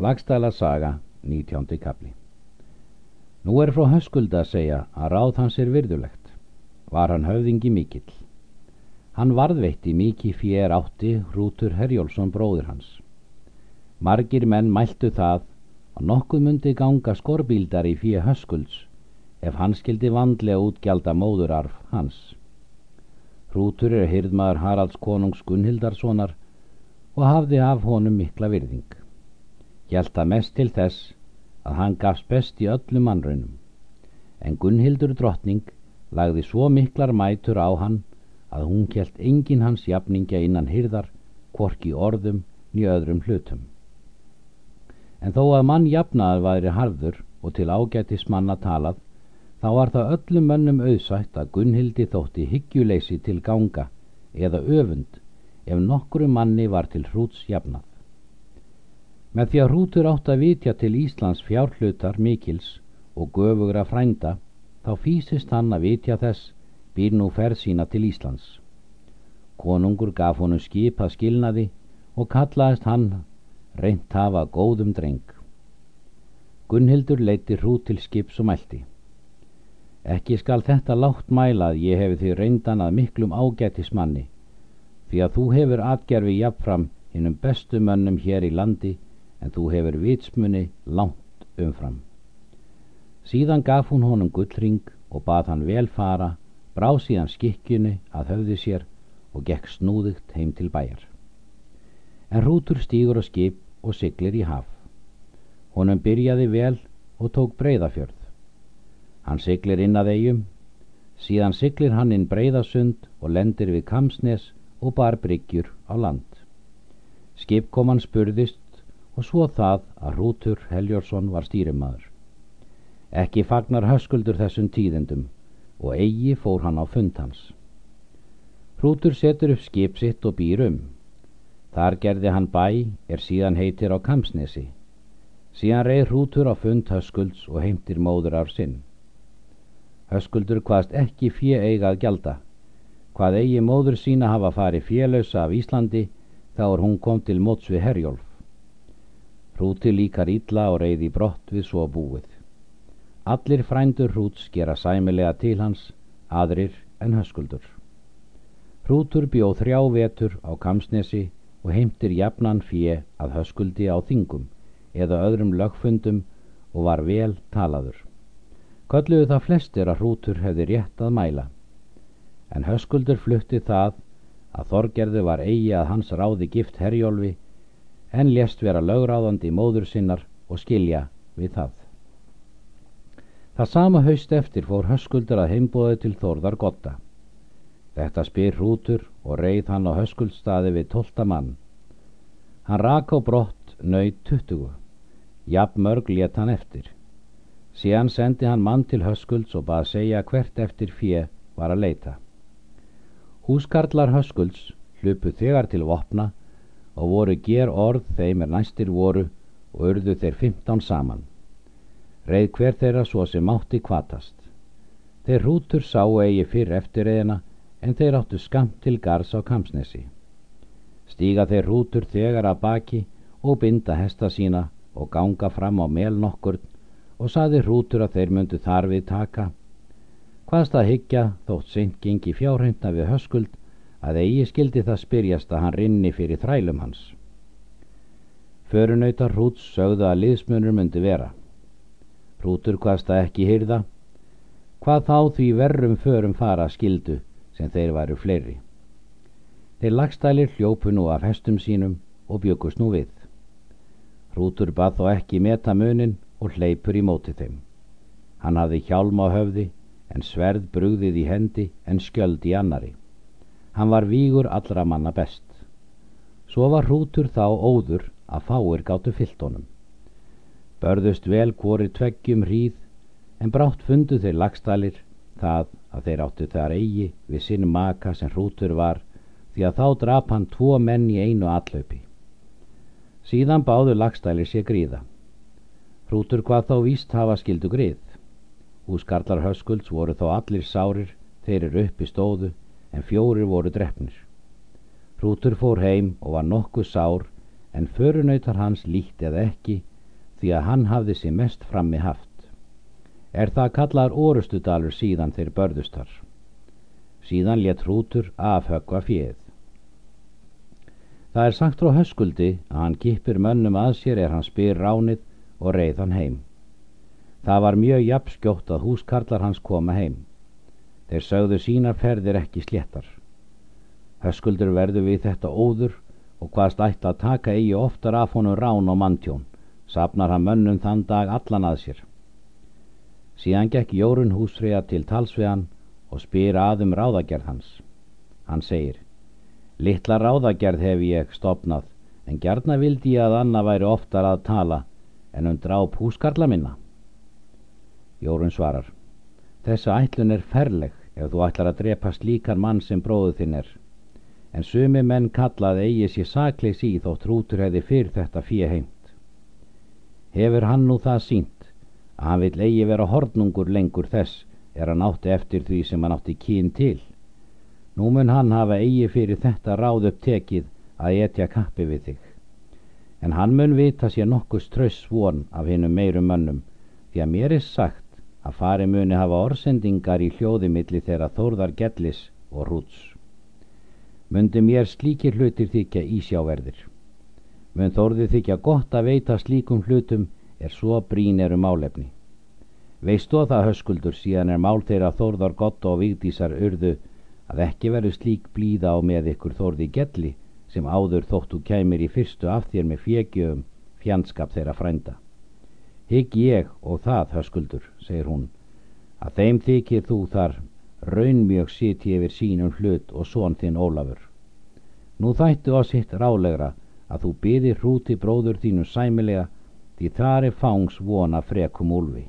Lagstæla saga, 19. kapli Nú er frá höskulda að segja að ráð hans er virðulegt. Var hann höfðingi mikill. Hann varðveitti mikið fér átti Hrútur Herjólfsson bróður hans. Margir menn mæltu það að nokkuð myndi ganga skorbíldar í fjö höskulds ef hann skildi vandlega útgjalda móðurarf hans. Hrútur er hyrðmaður Haralds konungs Gunnhildarssonar og hafði af honum mikla virðing. Hjælt það mest til þess að hann gafst best í öllum mannraunum. En Gunnhildur drottning lagði svo miklar mætur á hann að hún hjælt engin hans jafningja innan hyrðar, kvorki orðum nýja öðrum hlutum en þó að mann jafnaðar væri harður og til ágætis manna talað, þá var það öllum mönnum auðsætt að Gunnhildi þótti hyggjuleysi til ganga eða öfund ef nokkru manni var til hrúts jafnað. Með því að hrútur átt að vitja til Íslands fjárhlutar mikils og göfugra frænda, þá fýsist hann að vitja þess býr nú ferð sína til Íslands. Konungur gaf honum skip að skilnaði og kallaðist hann reynt hafa góðum dreng. Gunnhildur leiti hrút til skips og mælti. Ekki skal þetta látt mæla að ég hefi því reyndan að miklum ágætismanni, því að þú hefur atgerfi jafnfram hinnum bestu mönnum hér í landi en þú hefur vitsmunni langt umfram. Síðan gaf hún honum gullring og bað hann vel fara, brá síðan skikkjunni að höfði sér og gekk snúðugt heim til bæjar en hrútur stýgur á skip og siglir í haf. Honum byrjaði vel og tók breyðafjörð. Hann siglir inn að eigum, síðan siglir hann inn breyðasund og lendir við Kamsnes og bar bryggjur á land. Skipkoman spurðist og svo það að hrútur Heljórsson var stýrimaður. Ekki fagnar höskuldur þessum tíðendum og eigi fór hann á fund hans. Hrútur setur upp skip sitt og býr um. Þar gerði hann bæ er síðan heitir á Kamsnesi. Síðan reyð hrútur á fund höskulds og heimtir móður ár sinn. Höskuldur hvaðst ekki fjö eiga að gjalda. Hvað eigi móður sína hafa farið fjölausa af Íslandi þá er hún kom til móts við Herjólf. Hrúti líkar ítla og reyði brott við svo búið. Allir frændur hrúts gera sæmilega til hans, aðrir en höskuldur. Hrútur bjóð þrjá vetur á Kamsnesi og heimtir jafnan fjö að höskuldi á þingum eða öðrum lögfundum og var vel talaður. Kölluðu það flestir að hrútur hefði rétt að mæla. En höskuldur flutti það að Þorgerðu var eigi að hans ráði gift herjólfi en lést vera lögráðandi móður sinnar og skilja við það. Það sama haust eftir fór höskuldur að heimbóði til Þorðar Gotta. Þetta spyr hrútur og reið hann á höskuldstaði við tólta mann. Hann rak á brott nöyð tuttugu. Jafn mörg let hann eftir. Síðan sendi hann mann til höskulds og bað segja hvert eftir fjö var að leita. Húskarlar höskulds hlupu þegar til vopna og voru ger orð þeim er næstir voru og urðu þeir 15 saman. Reið hver þeirra svo sem átti kvatast. Þeir hrútur sá eigi fyrr eftir eðina en þeir áttu skamt til gars á Kamsnesi. Stíga þeir rútur þegar að baki og binda hesta sína og ganga fram á mel nokkur og saði rútur að þeir myndu þarfið taka. Hvaðst að hyggja þótt seint gengi fjárhengna við höskuld að eigi skildi það spyrjast að hann rinni fyrir þrælum hans. Förunautar rúts sögðu að liðsmunur myndi vera. Rútur hvaðst að ekki hyrða. Hvað þá því verrum förum fara skildu sem þeir varu fleiri. Þeir lagstælir hljópu nú af hestum sínum og byggust nú við. Hrútur bað þó ekki meta munin og hleypur í móti þeim. Hann hafði hjálm á höfði en sverð brugðið í hendi en skjöld í annari. Hann var vígur allra manna best. Svo var hrútur þá óður að fáir gáttu fyllt honum. Börðust vel hvori tveggjum hríð en brátt fundu þeir lagstælir það að þeir áttu þar eigi við sinn maka sem hrútur var því að þá drap hann tvo menn í einu allaupi. Síðan báðu lagstælir sér gríða. Hrútur hvað þá víst hafa skildu grið. Húskarlar höskulds voru þá allir sárir, þeir eru uppi stóðu, en fjórir voru drefnir. Hrútur fór heim og var nokkuð sár, en förunautar hans líkt eða ekki því að hann hafði sér mest frammi haft. Er það kallar orustudalur síðan þeir börðustar. Síðan létt hrútur afhöggva fjöð. Það er sagt frá höskuldi að hann kipir mönnum að sér er hann spyr ránið og reið hann heim. Það var mjög jafnskjótt að húskarlar hans koma heim. Þeir sögðu sínar ferðir ekki sléttar. Höskuldur verðu við þetta óður og hvaðst ætti að taka eigi oftar af honum rán og manntjón, sapnar hann mönnum þann dag allan að sér. Síðan gekk Jórun húsfriða til talsvegan og spyr aðum ráðagerð hans. Hann segir, Littla ráðagerð hef ég stopnað, en gerna vildi ég að Anna væri oftar að tala en um dráp húskarla minna. Jórun svarar, Þessa ætlun er ferleg ef þú ætlar að drepa slíkan mann sem bróðu þinn er. En sumi menn kallað eigi sér sakleis í þótt hrútur hefði fyrr þetta fíu heimt. Hefur hann nú það sínt að hann vil eigi vera hornungur lengur þess er hann átti eftir því sem hann átti kín til. Nú mun hann hafa eigi fyrir þetta ráð upp tekið að etja kappi við þig. En hann mun vita sér nokkus tröss von af hinnum meirum mönnum því að mér er sagt að fari muni hafa orsendingar í hljóðimilli þeirra þórðar gellis og hrúts. Mundi mér slíkir hlutir þykja ísjáverðir. Mun þórði þykja gott að veita slíkum hlutum er svo brín eru málefni. Veistu það höskuldur síðan er mál þeirra þórðar gott og vigdísar urðu að ekki veru slík blíða á með ykkur þórði gelli sem áður þóttu kæmir í fyrstu af þér með fjegjum fjandskap þeirra frænda. Hygg ég og það, höskuldur, segir hún, að þeim þykir þú þar raunmjög siti yfir sínum hlut og són þinn Ólafur. Nú þættu á sitt rálegra að þú byðir hrúti bróður þínu sæmilega því þar er fangs vona frekum úlfi.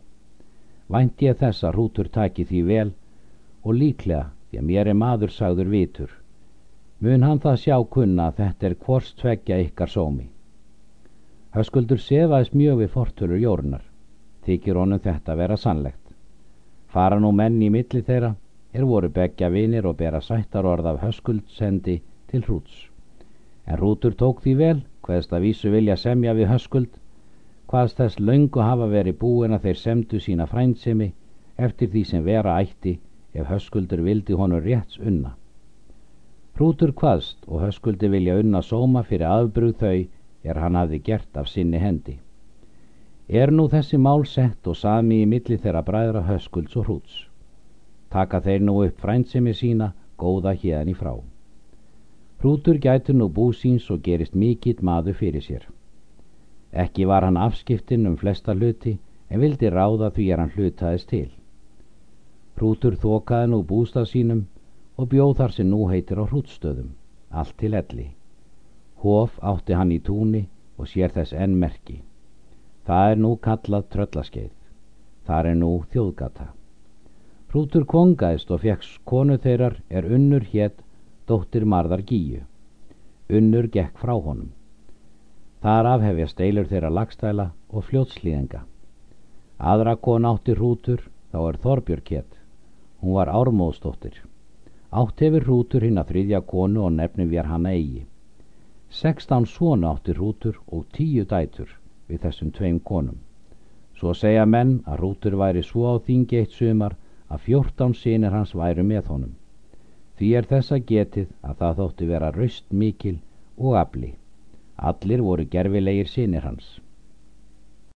Vænt ég þess að hrútur taki því vel og líklega því að mér er maður sagður vitur. Mun hann það sjá kunna að þetta er hvort tveggja ykkar sómi. Höskuldur sefaðist mjög við fortölur jórnar. Þykir honum þetta vera sannlegt. Fara nú menn í milli þeirra er voru begja vinir og bera sættar orð af höskuldsendi til hrúts. En hrútur tók því vel, hvaðst að vísu vilja semja við höskuld, hvaðst þess laungu hafa verið búin að þeir semdu sína frændsemi eftir því sem vera ætti ef höskuldur vildi honum rétts unna. Hrútur hvaðst og höskuldi vilja unna sóma fyrir aðbrúð þau er hann hafði gert af sinni hendi. Er nú þessi mál sett og sami í milli þeirra bræðra höskulds og hrúts. Taka þeir nú upp frændsemi sína, góða hérni frá. Hrútur gætur nú búsíns og gerist mikill maður fyrir sér. Ekki var hann afskiptinn um flesta hluti, en vildi ráða því er hann hlutaðist til. Hrútur þokaði nú bústað sínum og bjóð þar sem nú heitir á hrútstöðum, allt til elli. Hof átti hann í túni og sér þess enn merki. Það er nú kallað tröllaskeið. Það er nú þjóðgata. Hrútur kongaðist og fekk konu þeirrar er unnur hétt dóttir marðar gíu. Unnur gekk frá honum. Þar af hefja steilur þeirra lagstæla og fljótslíðenga. Aðra kon átti hrútur, þá er Þorbjörg hétt. Hún var ármóðstóttir. Átt hefur hrútur hinn að þriðja konu og nefnum við hann eigi. Sextán svona átti Rútur og tíu dætur við þessum tveim konum. Svo segja menn að Rútur væri svo á þingi eitt sumar að fjórtán sínir hans væru með honum. Því er þessa getið að það þótti vera raust mikil og afli. Allir voru gerfilegir sínir hans.